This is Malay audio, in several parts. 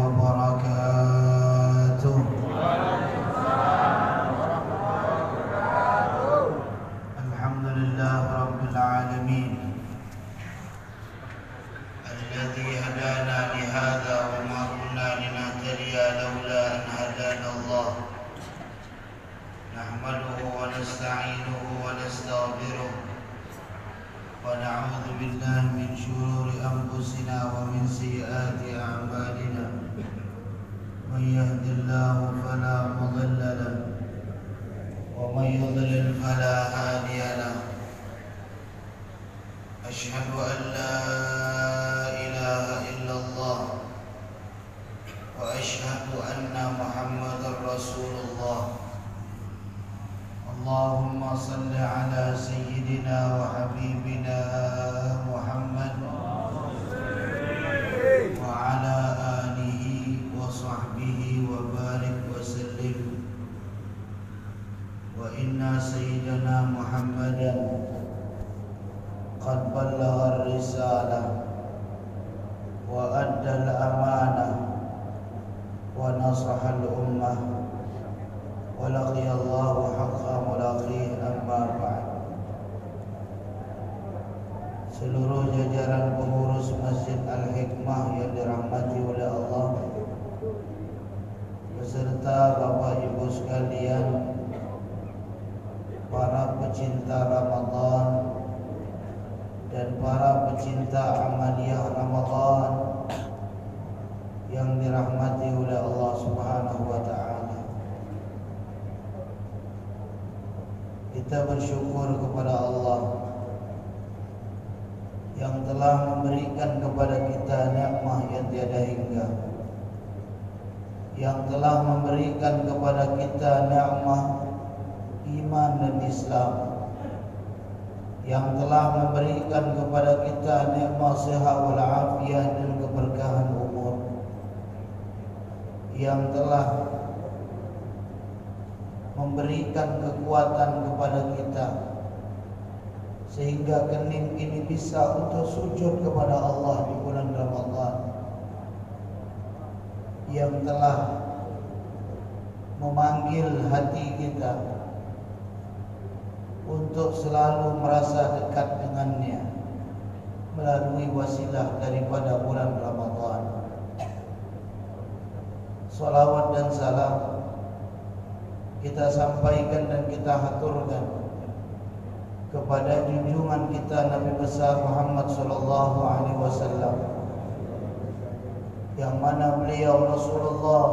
وبركاته. الحمد لله رب العالمين. الذي هدانا لهذا وما كنا لنهتدي لولا أن هدانا الله. نحمده ونستعينه ونستغفره. ونعوذ بالله من شرور أنفسنا ومن سيئات أعمالنا. من يهد الله فلا مضل له ومن يضلل فلا هادي له. أشهد أن لا beserta Bapak Ibu sekalian para pecinta Ramadan dan para pecinta amaliyah Ramadan yang dirahmati oleh Allah Subhanahu wa taala. Kita bersyukur kepada Allah yang telah memberikan kepada kita nikmat yang tiada hingga yang telah memberikan kepada kita nikmat iman dan Islam. Yang telah memberikan kepada kita nikmat sehat walafiat dan keberkahan umur. Yang telah memberikan kekuatan kepada kita. Sehingga kening ini bisa untuk sujud kepada Allah di bulan Ramadhan yang telah memanggil hati kita untuk selalu merasa dekat dengannya melalui wasilah daripada bulan Ramadhan. Salawat dan salam kita sampaikan dan kita haturkan kepada junjungan kita Nabi besar Muhammad sallallahu alaihi wasallam yang mana beliau Rasulullah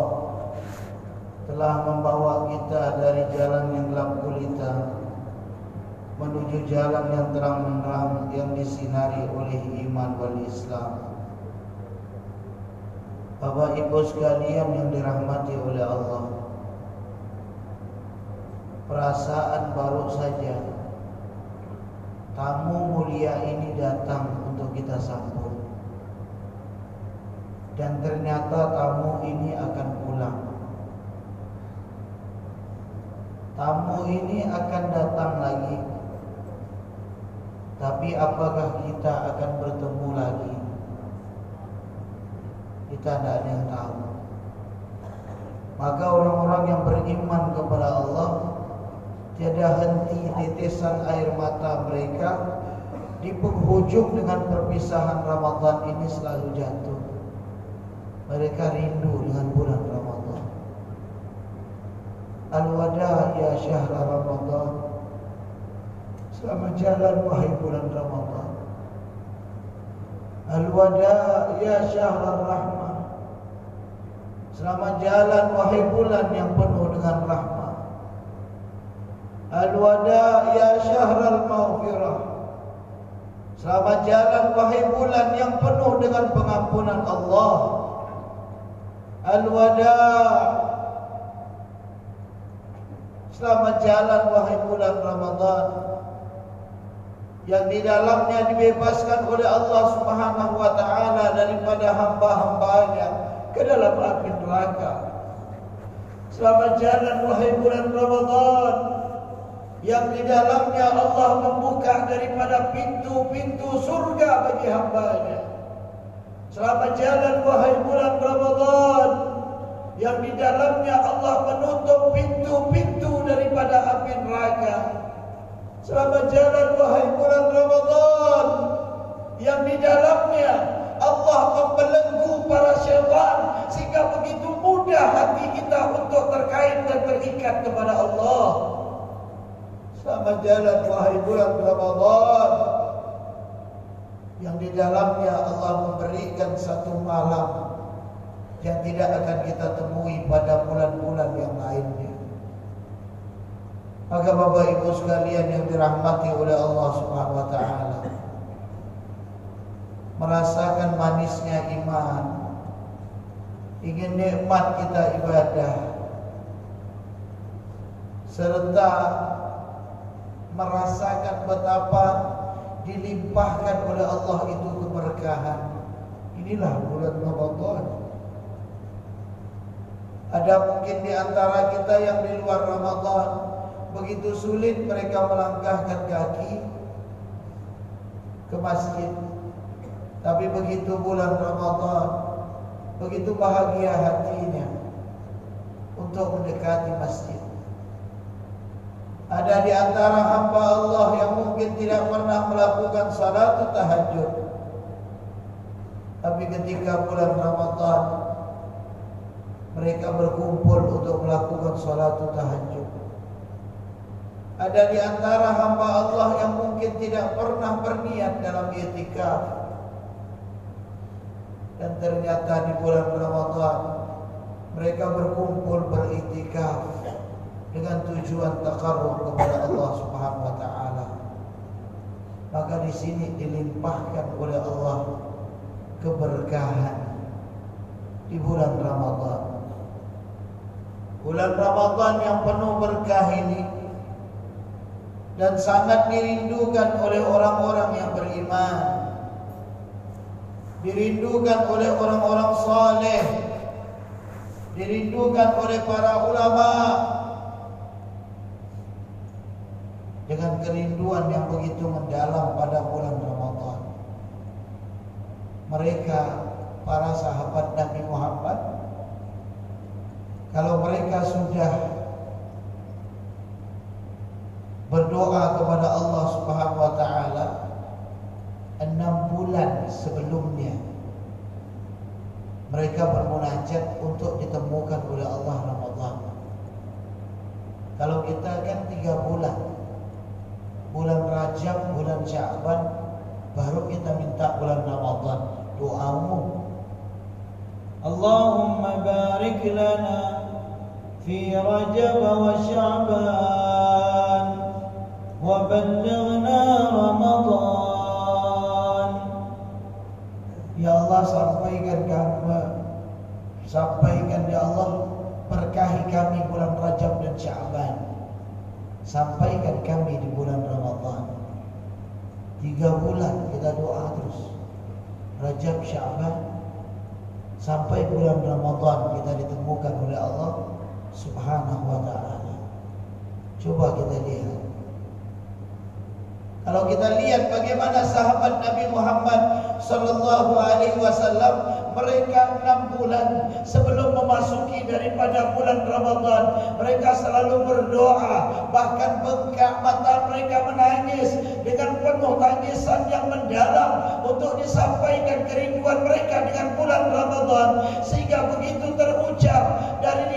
telah membawa kita dari jalan yang gelap gulita menuju jalan yang terang menerang yang disinari oleh iman wal Islam. Bapak Ibu sekalian yang dirahmati oleh Allah. Perasaan baru saja tamu mulia ini datang untuk kita sambut. Dan ternyata tamu ini akan pulang. Tamu ini akan datang lagi. Tapi apakah kita akan bertemu lagi? Kita tidak ada yang tahu. Maka orang-orang yang beriman kepada Allah tiada henti tetesan air mata mereka di penghujung dengan perpisahan Ramadan ini selalu jatuh. Mereka rindu dengan bulan Ramadan. Al-wada ya syahr Ramadan. Selamat jalan wahai bulan Ramadan. Al-wada ya syahr rahmah. Selamat jalan wahai bulan yang penuh dengan rahmat. Al-wada ya syahr al-maghfirah. Selamat jalan wahai bulan yang penuh dengan pengampunan Allah. Al-wada Selamat jalan wahai bulan Ramadan yang di dalamnya dibebaskan oleh Allah Subhanahu wa taala daripada hamba-hambanya ke dalam api neraka. Selamat jalan wahai bulan Ramadan yang di dalamnya Allah membuka daripada pintu-pintu surga bagi hambanya. Selamat jalan wahai bulan Ramadan yang di dalamnya Allah menutup pintu-pintu daripada api neraka. Selamat jalan wahai bulan Ramadan yang di dalamnya Allah membelenggu para syaitan sehingga begitu mudah hati kita untuk terkait dan terikat kepada Allah. Selamat jalan wahai bulan Ramadan yang di dalamnya Allah memberikan satu malam yang tidak akan kita temui pada bulan-bulan yang lainnya. Maka Bapak Ibu sekalian yang dirahmati oleh Allah Subhanahu wa taala merasakan manisnya iman ingin nikmat kita ibadah serta merasakan betapa dilimpahkan oleh Allah itu keberkahan. Inilah bulan Ramadan. Ada mungkin di antara kita yang di luar Ramadan begitu sulit mereka melangkahkan kaki ke masjid. Tapi begitu bulan Ramadan Begitu bahagia hatinya Untuk mendekati masjid Ada di antara hamba Allah Yang mungkin tidak pernah melakukan salat tahajud. Tapi ketika bulan Ramadan Mereka berkumpul untuk melakukan salat tahajud. Ada di antara hamba Allah yang mungkin tidak pernah berniat dalam itikaf. Dan ternyata di bulan Ramadan mereka berkumpul beritikaf dengan tujuan takarruf kepada Allah Subhanahu wa taala. Maka di sini dilimpahkan oleh Allah keberkahan di bulan Ramadan. Bulan Ramadan yang penuh berkah ini dan sangat dirindukan oleh orang-orang yang beriman dirindukan oleh orang-orang saleh dirindukan oleh para ulama dengan kerinduan yang begitu mendalam pada bulan Ramadan mereka para sahabat Nabi Muhammad kalau mereka sudah berdoa kepada Allah Subhanahu wa taala enam bulan sebelumnya mereka bermunajat untuk ditemukan oleh Allah Ramadhan. Kalau kita kan tiga bulan, bulan Rajab, bulan Syaban, baru kita minta bulan Ramadhan doamu. Allahumma barik lana fi Rajab wa Syaban wa ballighna Ramadhan. Ya Allah sampaikan kami Sampaikan Ya Allah Berkahi kami bulan Rajab dan Syaban Sampaikan kami di bulan Ramadhan Tiga bulan kita doa terus. Rajab Syaban Sampai bulan Ramadhan kita ditemukan oleh Allah Subhanahu wa ta'ala. Coba kita lihat. Kalau kita lihat bagaimana sahabat Nabi Muhammad sallallahu alaihi wasallam mereka enam bulan sebelum memasuki daripada bulan Ramadan mereka selalu berdoa. Bahkan bengkak mata mereka menangis dengan penuh tangisan yang mendalam untuk disampaikan kerinduan mereka dengan bulan Ramadan. Sehingga begitu terucap dari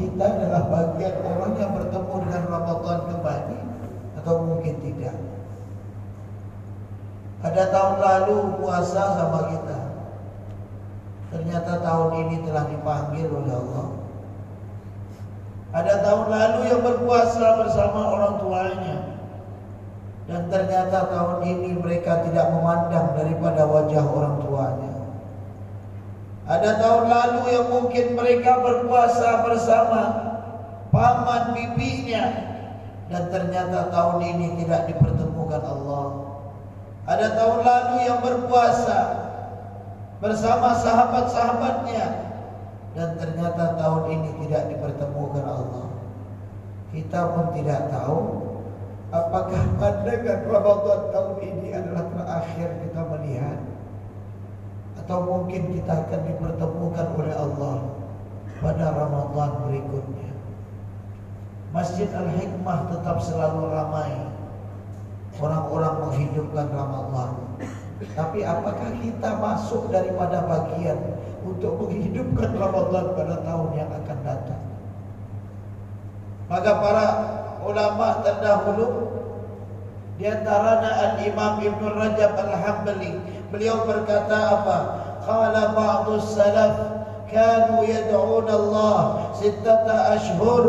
kita adalah bagian orang yang bertemu dengan Ramadan kembali atau mungkin tidak. Ada tahun lalu puasa sama kita. Ternyata tahun ini telah dipanggil oleh Allah. Ada tahun lalu yang berpuasa bersama orang tuanya. Dan ternyata tahun ini mereka tidak memandang daripada wajah orang tuanya. Ada tahun lalu yang mungkin mereka berpuasa bersama paman bibinya dan ternyata tahun ini tidak dipertemukan Allah. Ada tahun lalu yang berpuasa bersama sahabat-sahabatnya dan ternyata tahun ini tidak dipertemukan Allah. Kita pun tidak tahu apakah pandangan Ramadan tahun ini adalah terakhir kita melihat atau mungkin kita akan dipertemukan oleh Allah pada Ramadan berikutnya. Masjid Al-Hikmah tetap selalu ramai. Orang-orang menghidupkan Ramadan. Tapi apakah kita masuk daripada bagian untuk menghidupkan Ramadan pada tahun yang akan datang. Maka para ulama terdahulu di antaranya Al-Imam Ibn Rajab Al-Hambali beliau berkata apa? Qala ba'du salaf kanu yad'un Allah sittata ashhur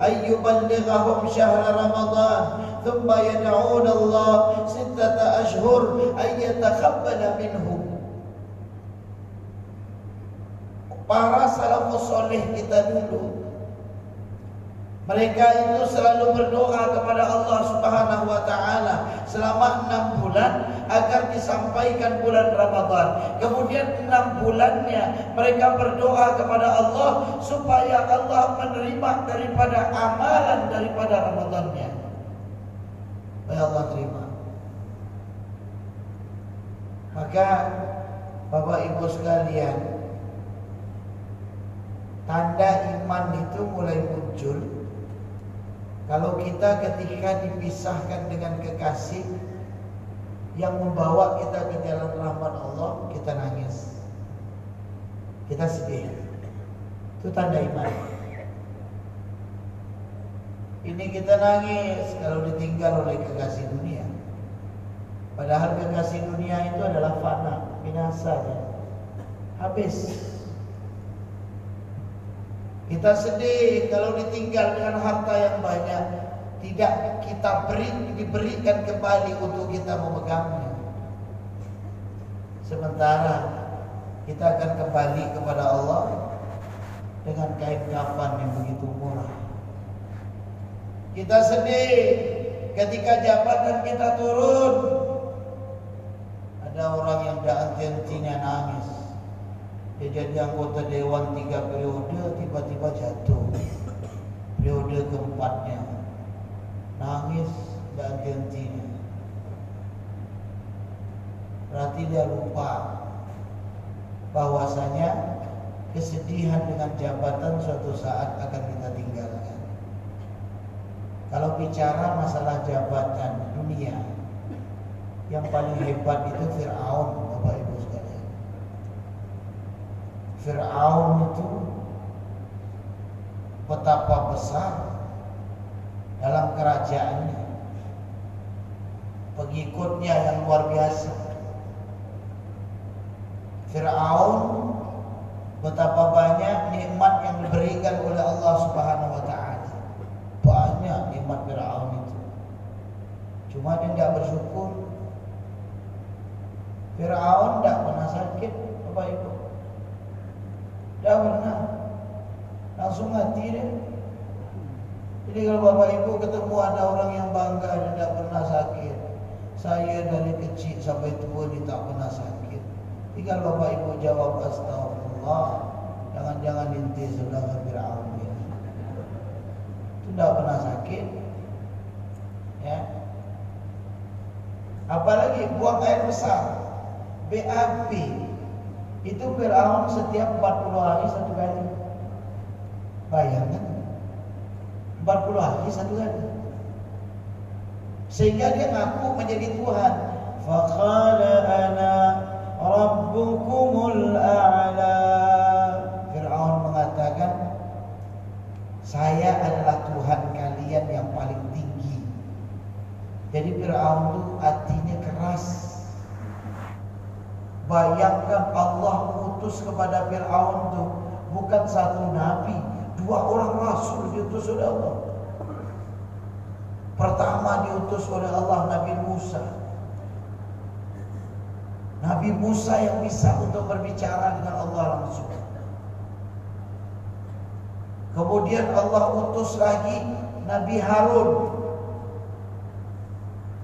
ay yuballighahum syahr Ramadan thumma yad'un Allah sittata ashhur ay yatakhabbala minhum para salafus soleh kita dulu mereka itu selalu berdoa kepada Allah Subhanahu wa taala selama enam bulan agar disampaikan bulan Ramadan. Kemudian enam bulannya mereka berdoa kepada Allah supaya Allah menerima daripada amalan daripada Ramadannya. Supaya Allah terima. Maka Bapak Ibu sekalian, tanda iman itu mulai muncul kalau kita ketika dipisahkan dengan kekasih yang membawa kita ke jalan rahmat Allah kita nangis. Kita sedih. Itu tanda iman. Ini kita nangis kalau ditinggal oleh kekasih dunia. Padahal kekasih dunia itu adalah fana binasa habis. Kita sedih kalau ditinggal dengan harta yang banyak tidak kita beri diberikan kembali untuk kita memegangnya. Sementara kita akan kembali kepada Allah dengan kain kafan yang begitu murah. Kita sedih ketika jabatan kita turun. Ada orang yang dah henti-hentinya nangis. Dia jadi anggota Dewan tiga periode Tiba-tiba jatuh Periode keempatnya Nangis dan hentinya Berarti dia lupa bahwasanya Kesedihan dengan jabatan suatu saat akan kita tinggalkan. Kalau bicara masalah jabatan dunia Yang paling hebat itu Fir'aun Fir'aun itu betapa besar dalam kerajaannya. Pengikutnya yang luar biasa. Fir'aun betapa banyak nikmat yang diberikan oleh Allah Subhanahu wa taala. Banyak nikmat Fir'aun itu. Cuma dia tidak bersyukur. Fir'aun tidak pernah sakit Bapak Ibu. Dah pernah. Langsung mati dia Jadi kalau bapak ibu ketemu ada orang yang bangga Dan tak pernah sakit Saya dari kecil sampai tua Dia tak pernah sakit. Tinggal bapak ibu jawab Astagfirullah Jangan-jangan inti sudah Fir'aun Itu tak pernah sakit. Ya. Apalagi buang air besar. BAP itu Fir'aun setiap 40 hari satu kali. Bayangkan 40 hari satu kali Sehingga dia ngaku menjadi Tuhan. Faqala ana Rabbukumul a'la. Fir'aun mengatakan Saya adalah Tuhan kalian yang paling tinggi. Jadi Fir'aun itu hatinya keras. Bayangkan Allah utus kepada Fir'aun itu bukan satu nabi, dua orang rasul diutus oleh Allah. Pertama diutus oleh Allah Nabi Musa. Nabi Musa yang bisa untuk berbicara dengan Allah langsung. Kemudian Allah utus lagi Nabi Harun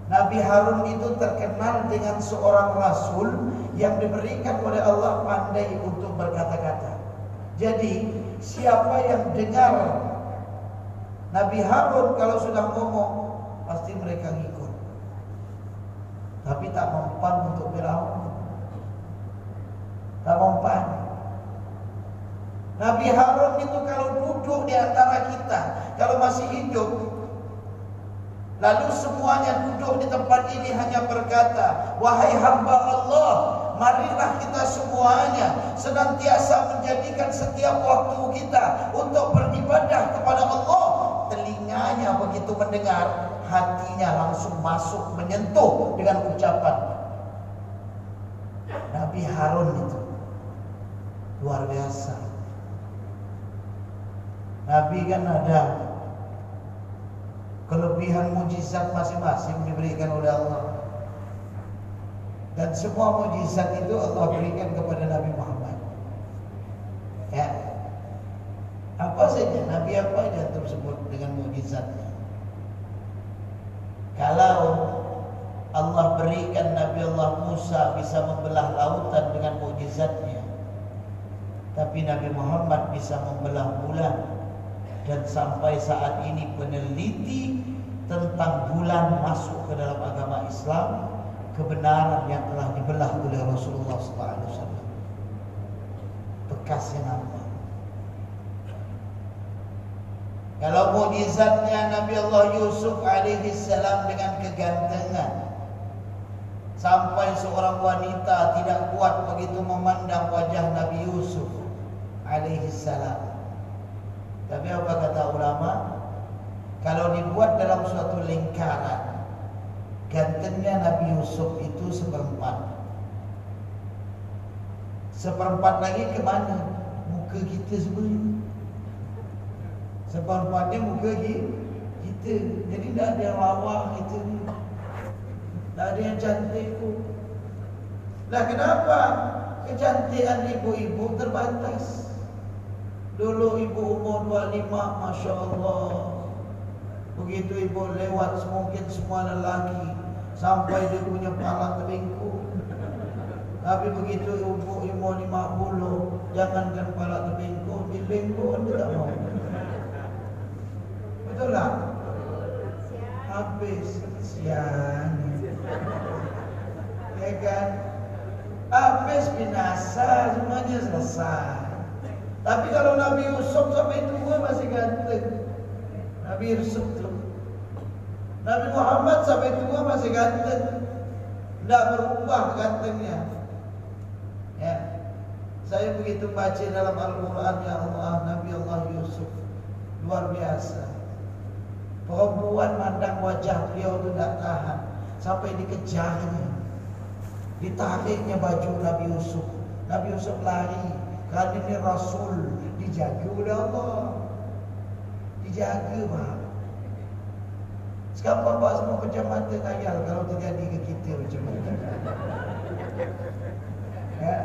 Nabi Harun itu terkenal dengan seorang rasul yang diberikan oleh Allah pandai untuk berkata-kata. Jadi siapa yang dengar Nabi Harun kalau sudah ngomong pasti mereka ngikut. Tapi tak mempan untuk Firaun. Tak mempan. Nabi Harun itu kalau duduk di antara kita, kalau masih hidup, lalu semuanya duduk di tempat ini hanya berkata, wahai hamba Allah, marilah kita semuanya senantiasa menjadikan setiap waktu kita untuk beribadah kepada Allah. Telinganya begitu mendengar, hatinya langsung masuk menyentuh dengan ucapan Nabi Harun itu luar biasa. Nabi kan ada kelebihan mujizat masing-masing diberikan oleh Allah. Dan semua mujizat itu Allah berikan kepada Nabi Muhammad. Ya. Apa saja Nabi apa yang tersebut dengan mujizatnya? Kalau Allah berikan Nabi Allah Musa bisa membelah lautan dengan mujizatnya. Tapi Nabi Muhammad bisa membelah bulan dan sampai saat ini peneliti tentang bulan masuk ke dalam agama Islam kebenaran yang telah dibelah oleh Rasulullah SAW. Bekasnya nampak. Kalau mujizatnya Nabi Allah Yusuf alaihi salam dengan kegantengan sampai seorang wanita tidak kuat begitu memandang wajah Nabi Yusuf alaihi salam. Tapi apa kata ulama? Kalau dibuat dalam suatu lingkaran Gantengnya Nabi Yusuf itu seperempat. Seperempat lagi ke mana? Muka kita sebenarnya Seperempatnya muka kita. Jadi tak ada yang lawak kita ni. Tak ada yang cantik pun Lah kenapa? Kecantikan ibu-ibu terbatas. Dulu ibu umur 25 Masya Allah. Begitu ibu lewat semungkin semua lelaki Sampai dia punya pala terbengkuk Tapi begitu ibu ibu lima puluh Jangankan pala terbengkuk Dia bengkuk dia tak mau Betul tak? Habis Sian Ya kan? Habis binasa Semuanya selesai Tapi kalau Nabi Yusuf sampai tua masih ganteng Nabi Yusuf tu. Nabi Muhammad sampai tua masih ganteng. Tidak berubah gantengnya. Ya. Saya begitu baca dalam Al-Quran ya Allah Nabi Allah Yusuf luar biasa. Perempuan mandang wajah beliau itu tidak tahan sampai dikejarnya, ditariknya baju Nabi Yusuf. Nabi Yusuf lari kerana ini Rasul dijaga oleh Allah jaga bang. Sekarang bapak semua macam mata kayal kalau terjadi ke kita macam mana. Ya.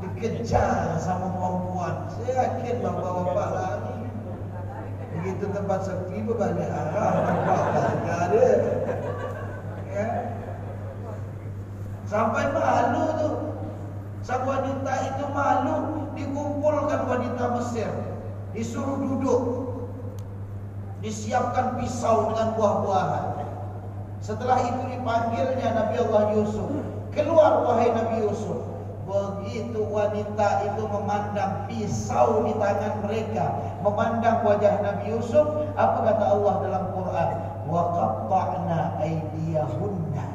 Dikejar sama perempuan. Saya yakin bapak-bapak lari. Begitu tempat sepi berbalik arah. Bapak tak ada. Ya. Sampai malu tu. Sang wanita itu malu dikumpulkan wanita Mesir. Disuruh duduk disiapkan pisau dengan buah-buahan. Setelah itu dipanggilnya Nabi Allah Yusuf. Keluar wahai Nabi Yusuf. Begitu wanita itu memandang pisau di tangan mereka, memandang wajah Nabi Yusuf, apa kata Allah dalam Quran? Wa qatta'na aydiyahunna.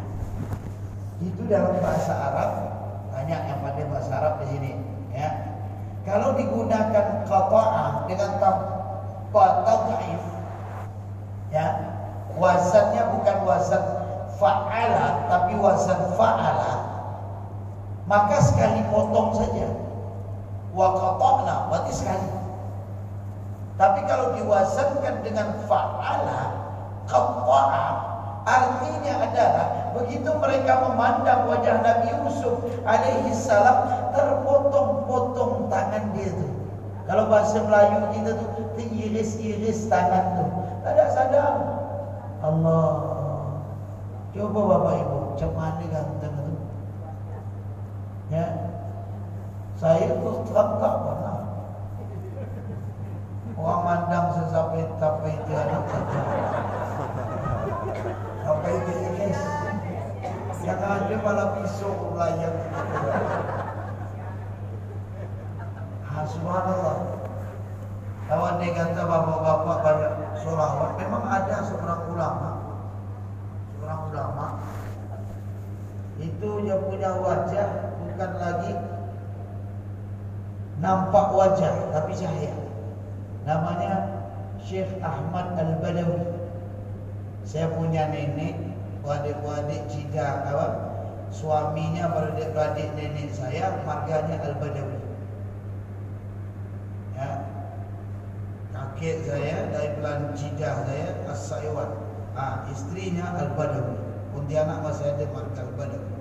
Itu dalam bahasa Arab, banyak yang pandai bahasa Arab di sini, ya. Kalau digunakan qata'ah dengan tanpa tad'if ya wazannya bukan wazan fa'ala tapi wazan fa'ala. Maka sekali potong saja. Wa qata'na berarti sekali. Tapi kalau diwazankan dengan fa'ala qata'a artinya adalah begitu mereka memandang wajah Nabi Yusuf alaihi salam terpotong-potong tangan dia tu kalau bahasa Melayu kita tu teriris-iris tangan tu tak sadar. Allah. Coba Bapak Ibu, macam mana ganteng itu? Ya. Saya tu terang tak pernah. Orang mandang sesampai sampai itu anak saja. Sampai itu yes. Yang ada malah pisau melayang. Ha, subhanallah. Kawan dia kata bapak-bapak banyak solawat. Memang ada seorang ulama. Seorang ulama. Itu yang punya wajah bukan lagi nampak wajah tapi cahaya. Namanya Syekh Ahmad Al-Badawi. Saya punya nenek, adik-adik cida apa? Suaminya beradik-adik nenek saya marganya Al-Badawi. Ya. Kakek saya dari bulan cida saya As-Saywan. Ah, istrinya Al-Badawi. Pontianak masih ada marga Al-Badawi.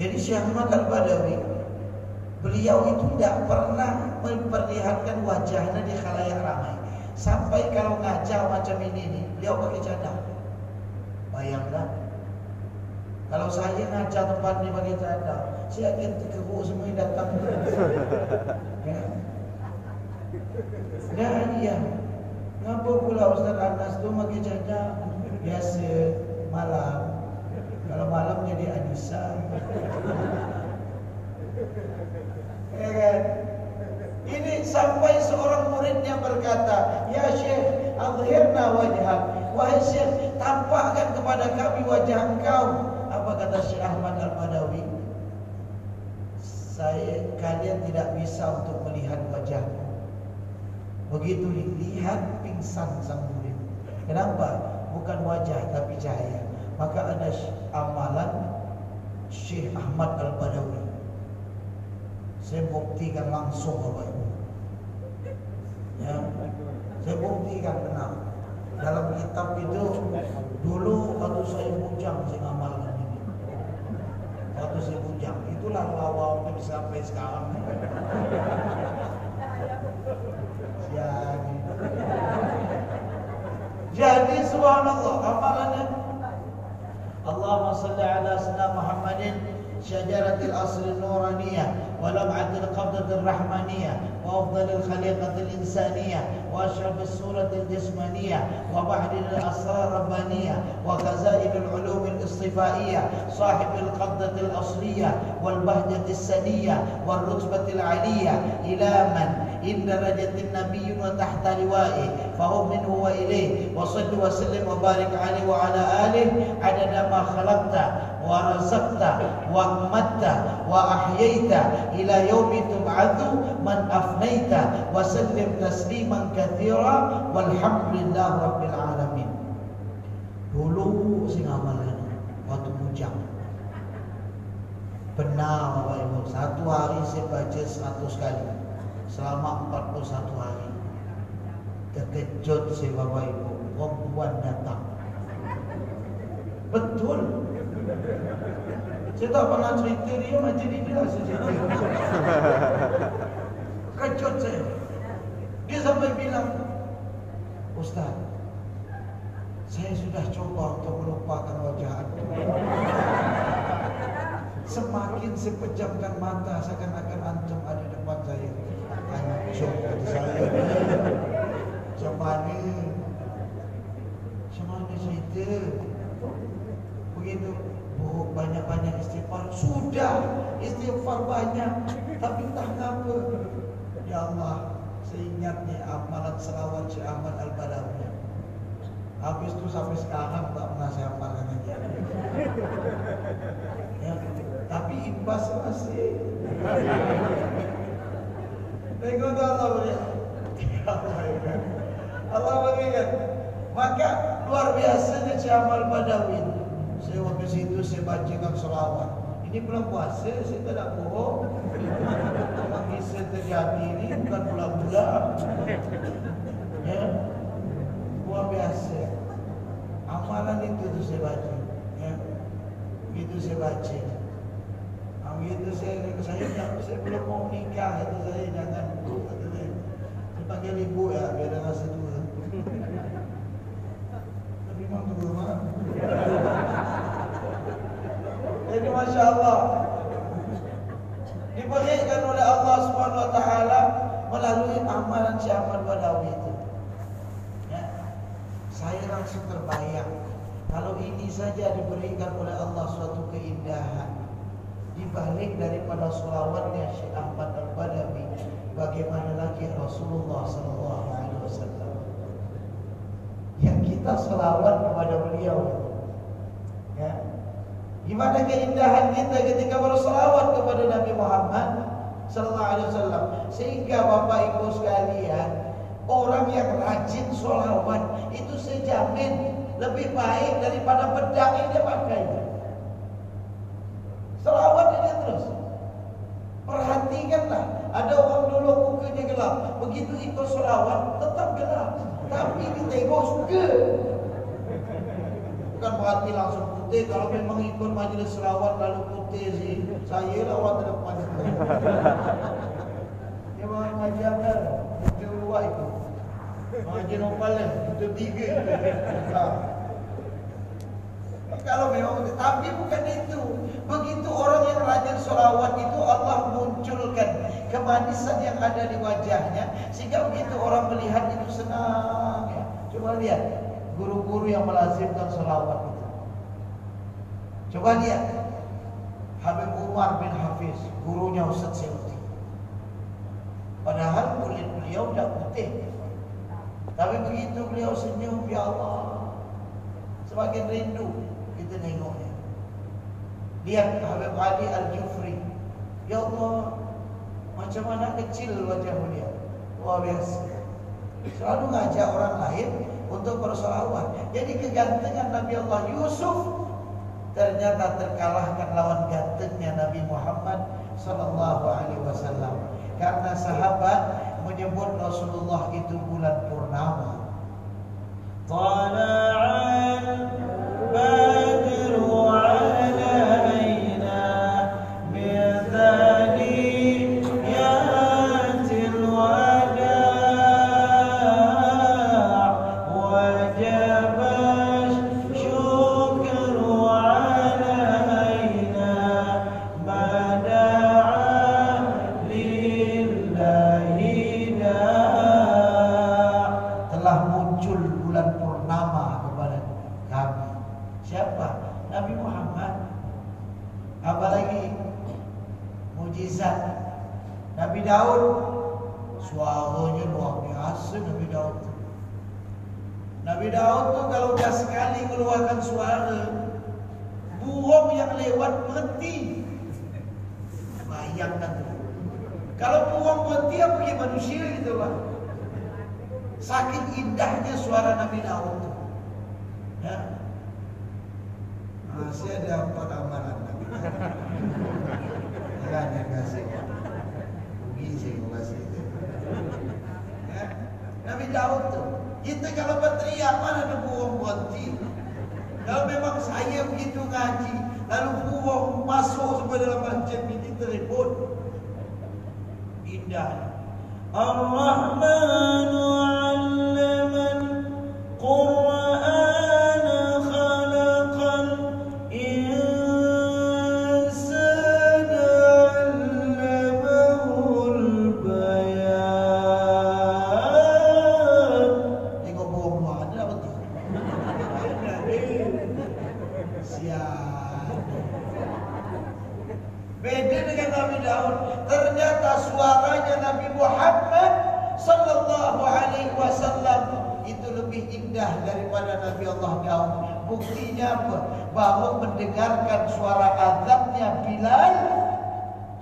Jadi Syekh Ahmad Al-Badawi Beliau itu tidak pernah memperlihatkan wajahnya di khalayak ramai. Sampai kalau ngajar macam ini nih, beliau pakai cadar. Bayangkan. Kalau saya ngajar tempat ini pakai cadar, saya akan terkeruk semua yang datang. ya. Dan iya. Ngapa pula Ustaz Anas tu pakai cadar? Biasa malam. Kalau malam jadi Anissa. Ya kan? Ini sampai seorang muridnya berkata, Ya Syekh, azhirna wajhak. Wahai Syekh, tampakkan kepada kami wajah engkau. Apa kata Syekh Ahmad Al-Badawi? Saya, kalian tidak bisa untuk melihat wajahmu. Begitu dilihat pingsan sang murid. Kenapa? Bukan wajah tapi cahaya. Maka ada amalan Syekh Ahmad Al-Badawi saya buktikan langsung Bapak Ibu. Ya, saya buktikan benar. Dalam kitab itu dulu waktu saya bujang saya ngamalkan ini. Waktu saya bujang, itulah yang sampai sekarang. Jadi subhanallah amalannya Allahumma salli ala sayyidina Muhammadin. syajaratil asri nuraniyah ولمعة القبضة الرحمانية وأفضل الخليقة الإنسانية وأشرف الصورة الجسمانية وبحر الأسرار الربانية وخزائن العلوم الاصطفائية صاحب القبضة الأصلية والبهجة السنية والرتبة العلية. إلى من؟ إن درجة النبي وتحت لوائه. فهو منه وإليه وصل وسلم وبارك عليه وعلى آله عدد ما خلقت ورزقت وأمت وأحييت إلى يوم تبعث من أفنيت وسلم تسليما كثيرا والحمد لله رب العالمين dulu sing amalan waktu bujang benar Bapak Ibu satu hari saya baca 100 kali selama 41 hari terkejut saya Bapak Ibu perempuan datang betul saya tak pernah cerita dia macam ni lah saya cerita. Kejut saya. Dia sampai bilang, Ustaz, saya sudah coba untuk melupakan wajah anda. Semakin saya pejamkan mata, seakan-akan antum ada depan saya. Antum saya. Mana? Macam mana cerita? Begitu. Oh banyak-banyak istighfar. Sudah istighfar banyak. Tapi entah kenapa Ya Allah Saya ingat ni amalan selawat Syekh Ahmad Al-Badawi. Habis tu sampai sekarang Tak pernah saya amalkan lagi. Ya, Tapi imbas masih Tengok tu Allah beri Allah berikan Maka luar biasanya Syekh Ahmad Al-Badawi saya waktu situ saya bacakan selawat. Ini bulan puasa, saya tak nak bohong. Memang kisah terjadi ini bukan bulan-bulan. Ya. Luar biasa. Amalan itu tu saya baca. Ya. Itu saya baca. Am itu saya saya tak saya belum mau nikah itu saya jangan saya panggil ibu ya biar rasa tua. Tapi memang tu mah. Jadi Masya Allah Diberikan oleh Allah Subhanahu Wa Taala melalui amalan rasa terbayang kalau ini saja diberikan oleh Allah suatu keindahan dibalik daripada selawatnya Syekh Ahmad Al-Badawi bagaimana lagi Rasulullah sallallahu alaihi wasallam? Yang kita selawat kepada beliau. Ya. Gimana keindahan kita ketika berselawat kepada Nabi Muhammad sallallahu alaihi wasallam? Sehingga Bapak Ibu sekalian orang yang rajin selawat itu sejamin lebih baik daripada pedang yang dia pakai selawat dia terus perhatikanlah ada orang dulu mukanya gelap. Begitu ikut selawat tetap gelap. Tapi ditengok suka. Bukan berarti langsung putih kalau memang ikut majlis selawat lalu putih sih. Saya lah orang terdepan dia mahu ngajar kan itu luar itu. Ngajar nopal lah itu tiga. Ha. Kalau memang tapi bukan itu. Begitu orang yang rajin selawat itu Allah munculkan kemanisan yang ada di wajahnya sehingga begitu orang melihat itu senang. Coba lihat guru-guru yang melazimkan selawat itu. Coba lihat. Habib Umar bin Hafiz gurunya Ustaz Syuuti padahal kulit beliau tidak putih. Tapi begitu beliau senyum ya Allah semakin rindu kita tengoknya lihat Habib Ali Al-Jufri ya Allah macam anak kecil wajah beliau. Luar biasa. Selalu ngajak orang lain untuk bersolawat. Jadi kegantengan Nabi Allah Yusuf ternyata terkalahkan lawan gantengnya Nabi Muhammad sallallahu alaihi wasallam. Karena sahabat menyebut Rasulullah itu bulan purnama. Tala'al Nabi Daud suaranya luar biasa Nabi Daud. Nabi Daud tu kalau dah sekali keluarkan suara burung yang lewat berhenti. Bayangkan tu. Kalau burung berhenti apa ke manusia gitu lah. Sakit indahnya suara Nabi Daud tu. Ya. Masih ada empat amalan Nabi Daud. Ya, ya, kasih. Rugi saya kasih. Ya. Nabi Daud tu. Kita kalau berteriak mana ada burung berhenti. Kalau memang saya begitu ngaji, lalu burung masuk sampai dalam masjid ini telefon. Indah. Ar-Rahmanu 'allaman Qur'an mendengarkan suara azabnya Bilal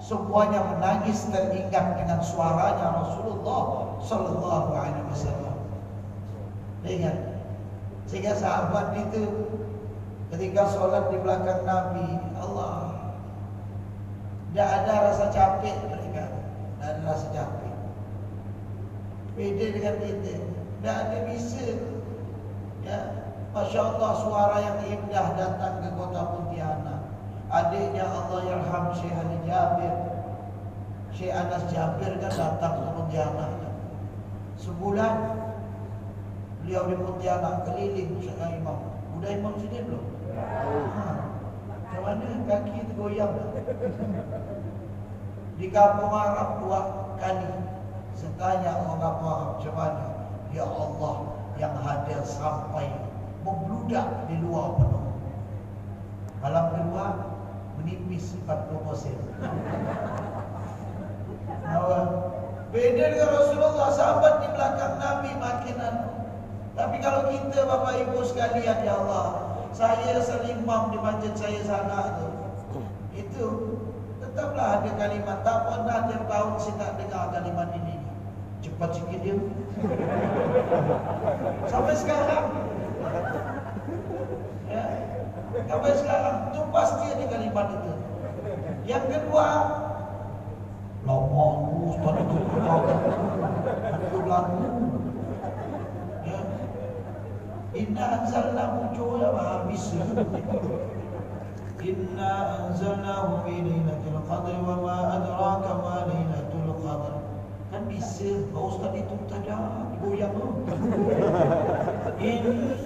semuanya menangis teringat dengan suaranya Rasulullah sallallahu alaihi wasallam. Ingat. Sehingga sahabat itu ketika solat di belakang Nabi, Allah tidak ada rasa capek mereka, tidak ada rasa capek. Beda dengan kita, tidak ada bisa. Ya, masya Allah suara yang indah datang ke kota Pontianak. Adiknya Allah Yarham Syekh Ali Jabir, Syekh Anas Jabir kan datang ke Pontianak. Sebulan beliau di Pontianak keliling dengan imam. Udah imam sini belum? Ha. Macam mana kaki goyang? Di kampung Arab dua kali Setanya orang kampung Arab Macam mana? Ya Allah yang hadir sampai membludak di luar penuh. Malam kedua menipis 40 persen. Beda dengan Rasulullah sahabat di belakang Nabi makin anu. Tapi kalau kita Bapak Ibu sekalian ya Allah, saya selimam di masjid saya sana tu. Itu tetaplah ada kalimat tak pernah tiap tahun saya tak dengar kalimat ini. Cepat sikit dia. Sampai sekarang. Ya. Sampai sekarang tu pasti ada kalimat itu. Yang kedua, aku tadi tu Aku lagu. Ya. Inna anzalna muncul habis. Inna anzalnahu fi lailatul qadr wa ma adraka ma lailatul qadr. Kan bisa Pak Ustaz itu tak ada digoyang tu. Inna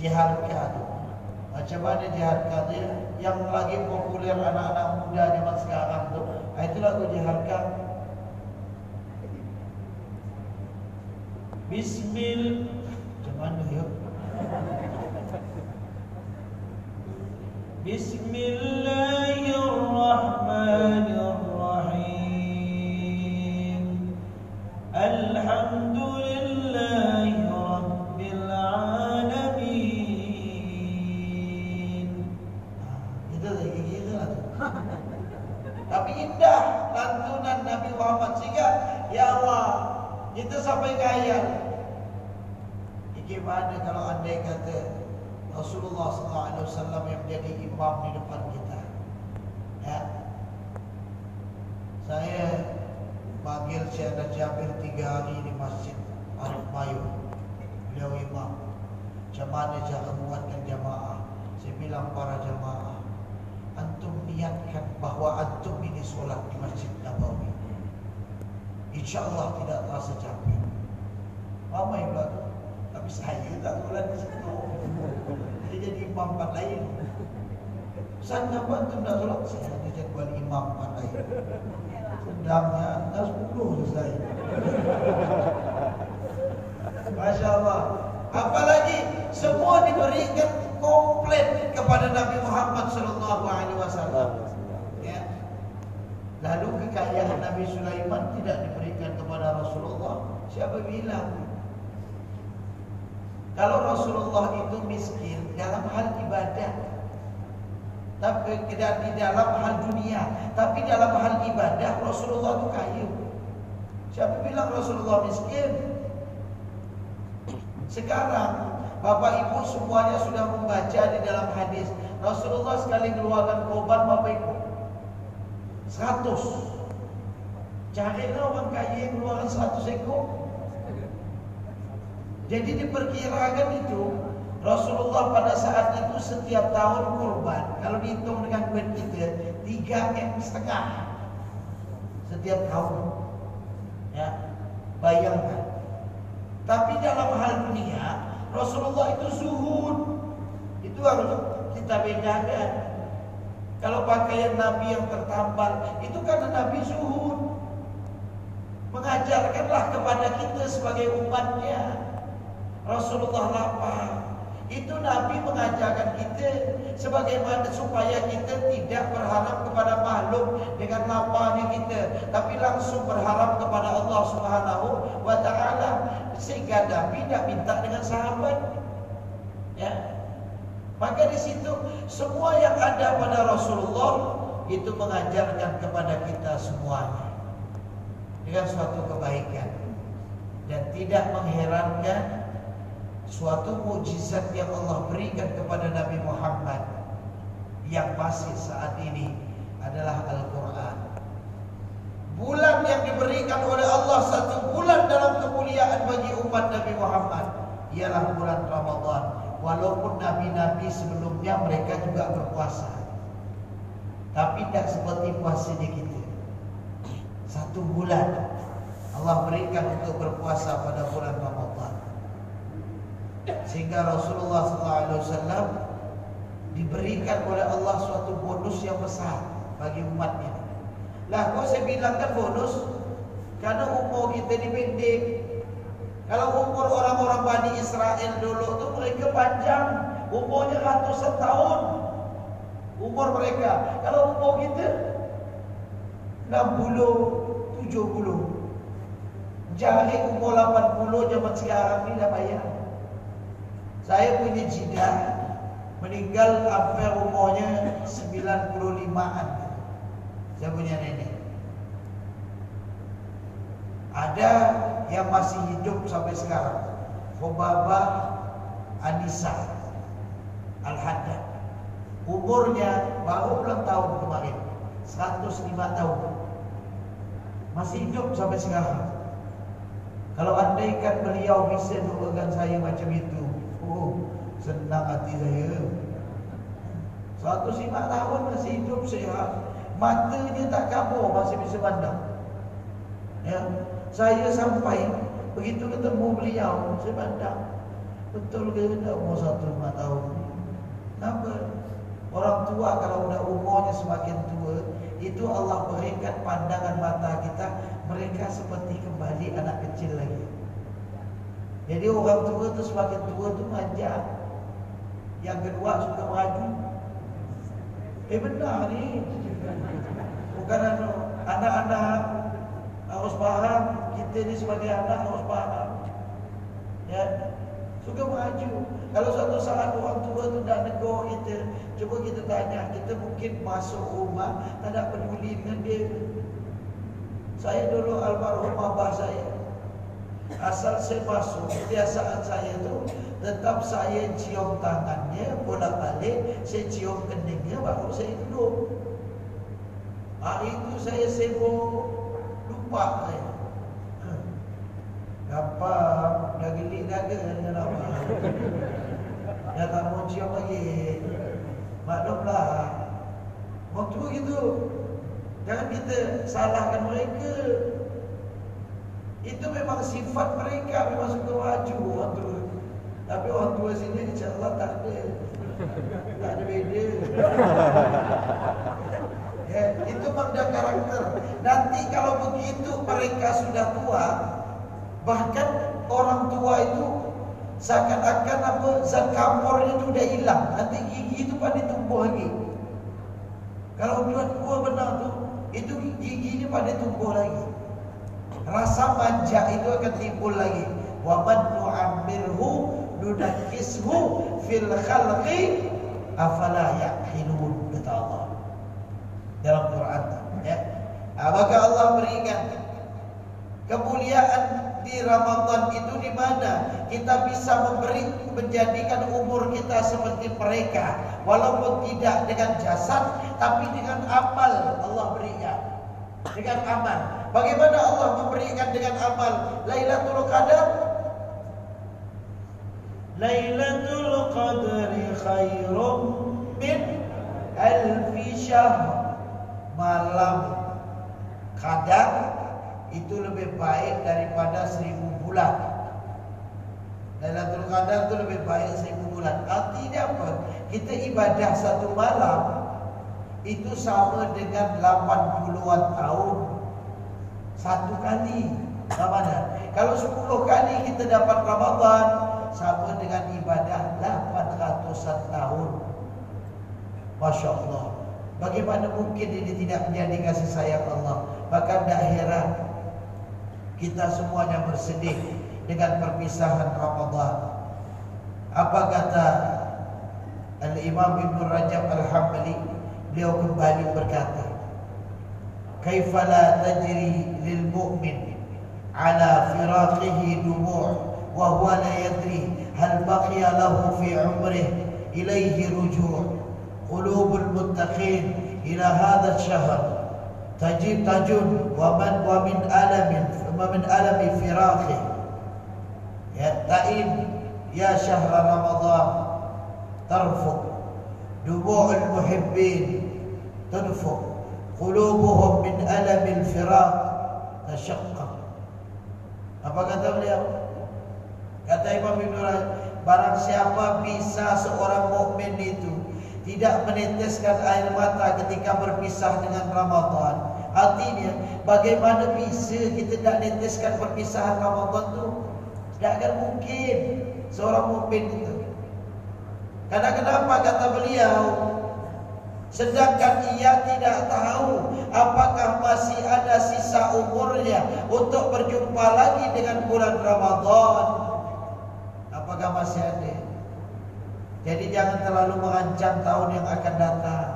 jihad kad macam mana jihad kad ya, yang lagi popular anak-anak muda zaman sekarang tu. Ah, Itulah tu jihad kad bismil. Macam mana ya? Bismillahirrahmanirrahim. Alhamdulillah. Kita sampai kaya Bagaimana kalau andai kata Rasulullah SAW yang menjadi imam di depan kita. Ya. Saya panggil Syekh Jabir tiga hari di masjid Arif Mayu. Beliau imam. Macam mana cara menguatkan jamaah? Saya bilang para jamaah, antum niatkan bahawa antum ini solat di masjid Nabawi. InsyaAllah tidak terasa capek. Ramai pula Tapi saya tak solat di situ. Dia jadi imam empat lain. Sana pun tu nak solat saya dia jadi wali imam empat lain. Sedangnya dah sepuluh selesai. Masya Allah. Apalagi semua diberikan komplit kepada Nabi Muhammad Sallallahu Alaihi Wasallam. Lalu kekayaan Nabi Sulaiman tidak diberikan kepada Rasulullah. Siapa bilang? Kalau Rasulullah itu miskin dalam hal ibadah tapi tidak di dalam hal dunia, tapi dalam hal ibadah Rasulullah itu kaya. Siapa bilang Rasulullah miskin? Sekarang Bapak Ibu semuanya sudah membaca di dalam hadis Rasulullah sekali keluarkan korban Bapak Ibu 100 Carilah orang kaya keluarkan 100 ekor. Jadi diperkirakan itu Rasulullah pada saat itu setiap tahun kurban. Kalau dihitung dengan duit kita Tiga M setengah. Setiap tahun. Ya Bayangkan. Tapi dalam hal dunia Rasulullah itu zuhud Itu harus kita bedakan Kalau pakaian Nabi yang tertampal Itu karena Nabi zuhud Mengajarkanlah kepada kita sebagai umatnya. Rasulullah lapar. Itu Nabi mengajarkan kita sebagaimana supaya kita tidak berharap kepada makhluk dengan laparnya kita tapi langsung berharap kepada Allah Subhanahu wa taala. Sehingga Nabi tidak minta dengan sahabat. Ya maka di situ semua yang ada pada Rasulullah itu mengajarkan kepada kita semuanya dengan suatu kebaikan dan tidak mengherankan suatu mujizat yang Allah berikan kepada Nabi Muhammad yang masih saat ini adalah Al-Quran. Bulan yang diberikan oleh Allah satu bulan dalam kemuliaan bagi umat Nabi Muhammad ialah bulan Ramadan. Walaupun nabi-nabi sebelumnya mereka juga berpuasa. Tapi tidak seperti puasa di kita. Satu bulan Allah berikan untuk berpuasa pada bulan Ramadan. Sehingga Rasulullah SAW diberikan oleh Allah suatu bonus yang besar bagi umatnya. Lah, kau saya bilang kan bonus karena umur kita ini pendek. Kalau umur orang-orang Bani Israel dulu tu mereka panjang, umurnya ratusan tahun. Umur mereka. Kalau umur kita 60, 70. Jari umur 80 zaman sekarang ni dah bayar. Saya punya jidat meninggal hampir umurnya 95-an. Saya punya nenek. Ada yang masih hidup sampai sekarang. Khobaba Anissa Al-Haddad. Umurnya baru ulang tahun kemarin. 105 tahun. Masih hidup sampai sekarang. Kalau andaikan beliau bisa doakan saya macam itu, oh, senang hati saya. Satu simak tahun masih hidup sehat. Matanya tak kabur masih bisa pandang. Ya, saya sampai begitu ketemu beliau, saya pandang. Betul ke tak umur satu lima tahun? Kenapa? Orang tua kalau sudah umurnya semakin tua, itu Allah berikan pandangan mata kita mereka seperti kembali anak kecil lagi. Jadi orang tua tu semakin tua tu manja. Yang kedua suka maju. Eh benar ni. Bukan anak-anak harus paham kita ni sebagai anak harus paham. Ya. Suka maju. Kalau suatu saat orang tua tu dah negur kita, cuba kita tanya, kita mungkin masuk rumah tak ada peduli dengan dia. Saya dulu almarhum abah saya. Asal saya masuk, kebiasaan saya tu tetap saya cium tangannya, bolak balik, saya cium keningnya, baru saya duduk. Hari itu saya sibuk, lupa saya. Apa dah gelik dengan apa? Dah tak mau cium lagi. Maklumlah. Waktu begitu, Jangan kita salahkan mereka. Itu memang sifat mereka memang suka maju orang tua. Tapi orang tua sini insya-Allah tak ada. Tak ada beda. itu memang karakter. Nanti kalau begitu mereka sudah tua, bahkan orang tua itu seakan-akan apa zat kamor itu sudah hilang. Nanti gigi itu pada tumbuh lagi. Kalau dua tua benar tu, itu gigi ini pada tumbuh lagi. Rasa manja itu akan timbul lagi. Wa man nu'ammirhu nunakishu fil khalqi afala yaqilun kata Allah. Dalam Quran ya. Maka Allah berikan kemuliaan di Ramadan itu di mana kita bisa memberi menjadikan umur kita seperti mereka walaupun tidak dengan jasad tapi dengan amal Allah berikan. Dengan amal. Bagaimana Allah memberikan dengan amal? Lailatul Qadar? Lailatul Qadri khairum min alfi syahr. Malam Qadar itu lebih baik daripada seribu bulan. Lailatul Qadar itu lebih baik seribu bulan. Artinya apa? Kita ibadah satu malam itu sama dengan 80-an tahun satu kali Ramadan. Kalau 10 kali kita dapat Ramadan sama dengan ibadah 800 tahun. Masya Allah. Bagaimana mungkin ini tidak menjadi kasih sayang Allah? Bahkan dah heran kita semuanya bersedih dengan perpisahan Ramadan. Apa kata Al-Imam Ibn Rajab Al-Hambali? Beliau kembali berkata, "Kaifa la tajri lil mu'min ala firaqihi dumu' wa huwa la yadri hal baqiya fi 'umrihi ilayhi قلوب المتقين إلى هذا الشهر. تجيب تجن ومن ومن ألم ومن ألم فراقه. يطئن يا شهر رمضان. ترفق. دموع المحبين. تنفق. قلوبهم من ألم الفراق. تشقق. Apa kata beliau? Kata Imam Ibn Rajab barang siapa bisa seorang mukmin itu tidak meneteskan air mata ketika berpisah dengan Ramadan. Artinya bagaimana bisa kita tidak meneteskan perpisahan Ramadan tu? Tidak akan mungkin. Seorang mukmin itu. Karena kenapa kata beliau? Sedangkan ia tidak tahu apakah masih ada sisa umurnya untuk berjumpa lagi dengan bulan Ramadan. Apakah masih ada? Jadi jangan terlalu mengancam tahun yang akan datang.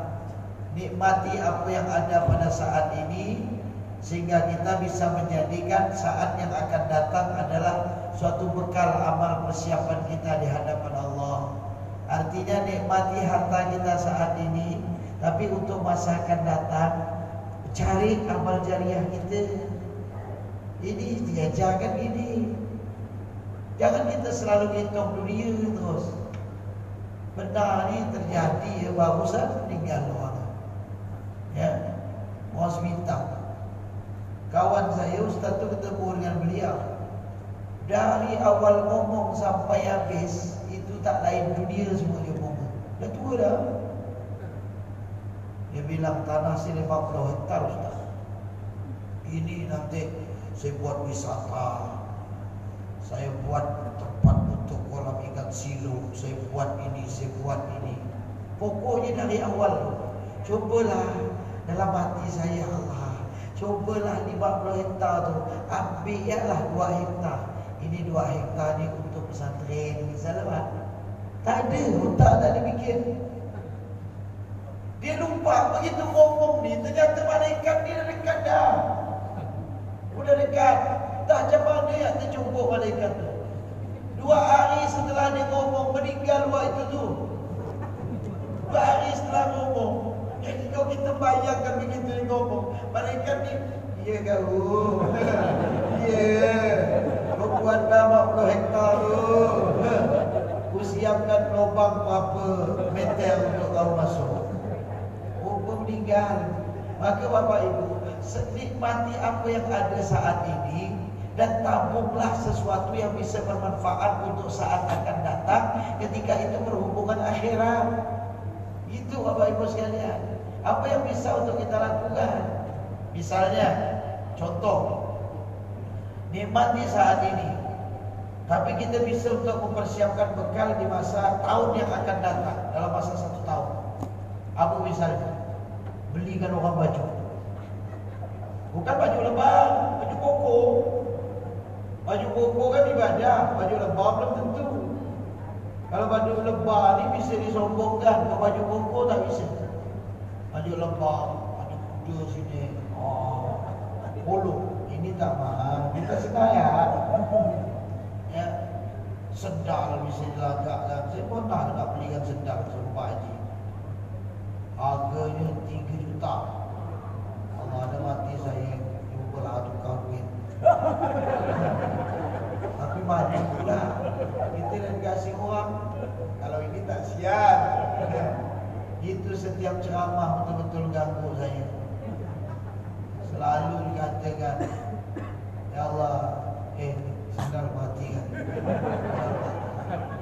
Nikmati apa yang ada pada saat ini sehingga kita bisa menjadikan saat yang akan datang adalah suatu bekal amal persiapan kita di hadapan Allah. Artinya nikmati harta kita saat ini tapi untuk masa akan datang Cari amal jariah kita Ini diajarkan ini Jangan kita selalu hitung dunia terus Benar ni terjadi ya, Barusan meninggal orang. Ya. Hospital Kawan saya Ustaz tu ketemu dengan beliau. Dari awal ngomong sampai habis Itu tak lain dunia semua dia ngomong. Dah tua dah. Dia bilang tanah sini 50 hektar Ustaz. Ini nanti saya buat wisata. Saya buat tempat silo. Saya buat ini, saya buat ini. Pokoknya dari awal. Cubalah dalam hati saya Allah. Cubalah 50 hektar tu. Ambillah 2 hektar. Ini 2 hektar ni untuk pesantren. Misalnya, tak ada. Tak ada dipikir. Dia lupa begitu ngomong ni ternyata malaikat ni dah dekat dah. Sudah dekat. Tak macam mana yang terjumpa malaikat tu. Dua hari setelah dia ngomong meninggal buat itu tu. Dua hari setelah ngomong. Jadi kau kita bayangkan begitu dia ngomong. Malaikat ni Ya kau. Ya. Kau buat nama puluh hektar tu. Kau siapkan lubang apa meter untuk kau masuk meninggal. Maka Bapak Ibu, nikmati apa yang ada saat ini dan tabunglah sesuatu yang bisa bermanfaat untuk saat akan datang ketika itu berhubungan akhirat. Itu Bapak Ibu sekalian. Apa yang bisa untuk kita lakukan? Misalnya, contoh, nikmati saat ini. Tapi kita bisa untuk mempersiapkan bekal di masa tahun yang akan datang dalam masa satu tahun. Apa misalnya? belikan orang baju. Bukan baju lebar, baju koko. Baju koko kan ibadah, baju lebar belum tentu. Kalau baju lebar ni bisa disombongkan, kalau baju koko tak bisa. Baju lebar, baju kuda sini. Oh, polo. Ini tak mahal, kita sengaja. Ya. Sedar bisa dilagakkan. Saya pernah nak belikan sedar sumpah haji. Harganya 3 juta Allah ada mati saya Jumpa lah tu kahwin Tapi mati pula. Kita nak kasih orang. Kalau ini tak siap. Itu setiap ceramah betul-betul ganggu saya. Selalu dikatakan Ya Allah Eh sedang mati kan?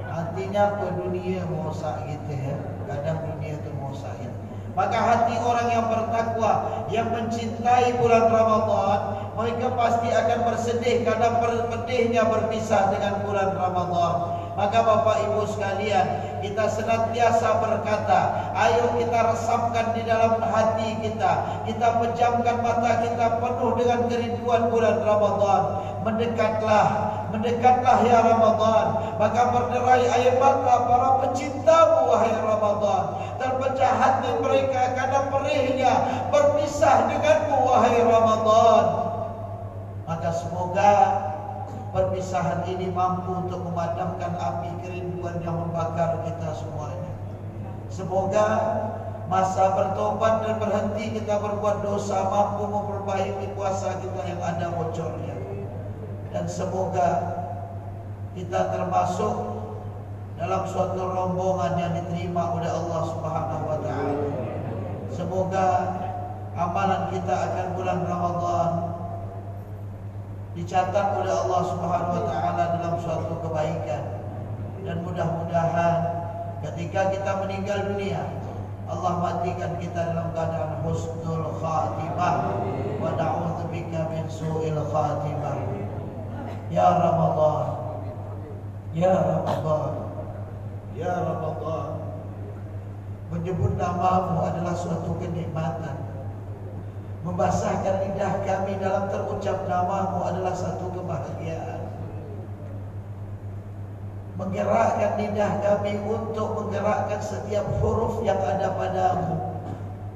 Artinya apa? Dunia merosak kita ya. Kadang dunia tu merosak kita Maka hati orang yang bertakwa Yang mencintai bulan Ramadan Mereka pasti akan bersedih Karena pedihnya berpisah dengan bulan Ramadan. Maka Bapak Ibu sekalian Kita senantiasa berkata Ayo kita resapkan di dalam hati kita. Kita pejamkan mata kita penuh dengan kerinduan bulan Ramadan. Mendekatlah Mendekatlah ya Ramadan Maka berderai air mata para pecintamu wahai Ramadan Terpecah hati mereka karena perihnya Berpisah denganmu wahai Ramadan Maka semoga perpisahan ini mampu untuk memadamkan api kerinduan yang membakar kita semuanya. Semoga masa bertobat dan berhenti kita berbuat dosa mampu memperbaiki puasa kita yang ada bocornya. Dan semoga kita termasuk dalam suatu rombongan yang diterima oleh Allah Subhanahu wa taala. Semoga amalan kita akan bulan Ramadan dicatat oleh Allah Subhanahu wa taala dalam suatu kebaikan. Dan mudah-mudahan ketika kita meninggal dunia Allah matikan kita dalam keadaan husnul khatimah. Wa na'udzubika min su'il khatimah ya Ramadan. Ya Ramadan. Ya Ramadan. Menyebut namamu adalah suatu kenikmatan. Membasahkan lidah kami dalam terucap namamu adalah satu kebahagiaan. Menggerakkan lidah kami untuk menggerakkan setiap huruf yang ada padamu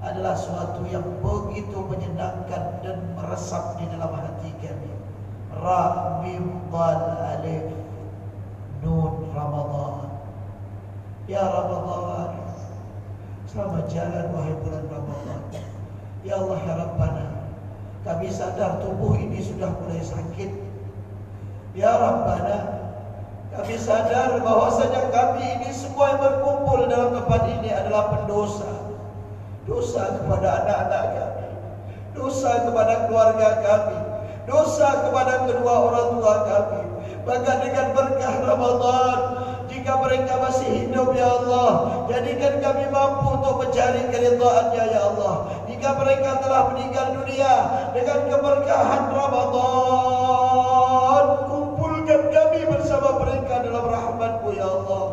Adalah suatu yang begitu menyenangkan dan meresap di dalam hati Dal, Alif, Nun, Ramadhan. Ya Ramadhan. Selamat jalan wahai bulan Ramadhan. Ya Allah ya Rabbana Kami sadar tubuh ini sudah mulai sakit. Ya Rabbana Kami sadar bahwasanya kami ini semua yang berkumpul dalam tempat ini adalah pendosa. Dosa kepada anak-anak kami. Dosa kepada keluarga kami Dosa kepada kedua orang tua kami. Maka dengan berkah Ramadan jika mereka masih hidup ya Allah jadikan kami mampu untuk mencari keridhaannya ya Allah. Jika mereka telah meninggal dunia dengan keberkahan Ramadan kumpulkan kami bersama mereka dalam rahmatmu ya Allah.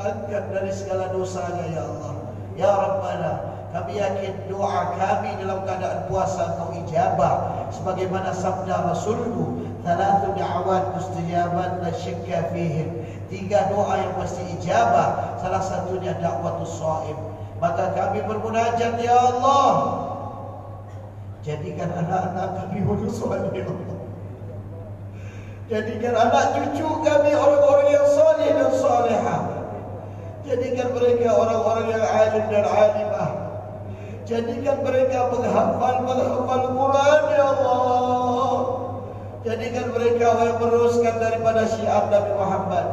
Angkat dari segala dosanya ya Allah. Ya Rabbana kami yakin doa kami dalam keadaan puasa kau ijabah sebagaimana sabda Rasulmu thalathu da'awat mustajabat la syakka fihim. Tiga doa yang pasti ijabah salah satunya dakwatus shaim maka kami bermunajat ya Allah jadikan anak-anak kami orang saleh ya jadikan anak cucu kami orang-orang yang saleh dan salehah jadikan mereka orang-orang yang alim dan alimah jadikan mereka menghafal Quran ya Allah jadikan mereka yang meneruskan daripada syiar Nabi Muhammad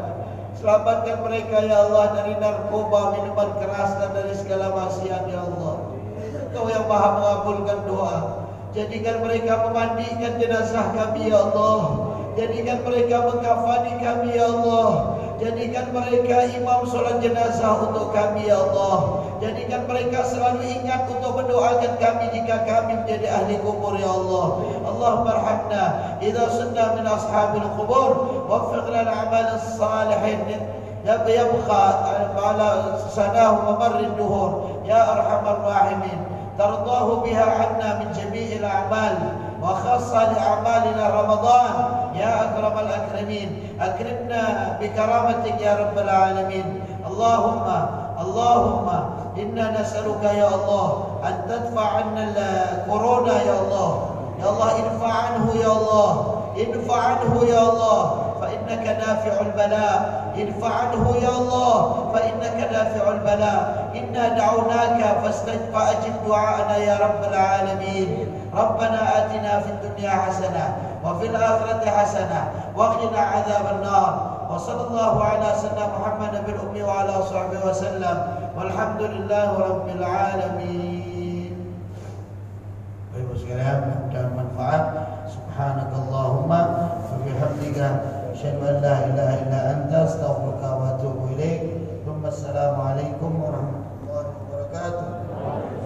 Selamatkan mereka ya Allah dari narkoba, minuman keras dan dari segala maksiat ya Allah. Kau yang maha mengabulkan doa. Jadikan mereka memandikan jenazah kami ya Allah. Jadikan mereka mengkafani kami ya Allah Jadikan mereka imam solat jenazah untuk kami ya Allah Jadikan mereka selalu ingat untuk mendoakan kami jika kami menjadi ahli kubur ya Allah Allahumma rahmna Idha sunna min ashabil kubur Wafiqna al-amal salihin يبقى على سناه ومر الدهور يا أرحم الراحمين ترضاه بها عنا من جميع الأعمال وخاصة لأعمالنا رمضان يا أكرم الأكرمين أكرمنا بكرامتك يا رب العالمين اللهم اللهم إنا نسألك يا الله أن تدفع عنا الكورونا يا الله. يا الله ادفع عنه يا الله. ادفع عنه يا الله. فإنك دافع البلاء. ادفع عنه يا الله. فإنك دافع البلاء. إنا دعوناك فاجب دعاءنا يا رب العالمين. ربنا آتنا في الدنيا حسنة وفي الآخرة حسنة وقنا عذاب النار. وصلى الله على سيدنا محمد بالأمي وعلى صحبه وسلم. والحمد لله رب العالمين. طيب السلام حمد المنفعة سبحانك اللهم وبحمدك شهد أن لا إله إلا أنت أستغفرك وأتوب إليك ثم السلام عليكم ورحمة الله وبركاته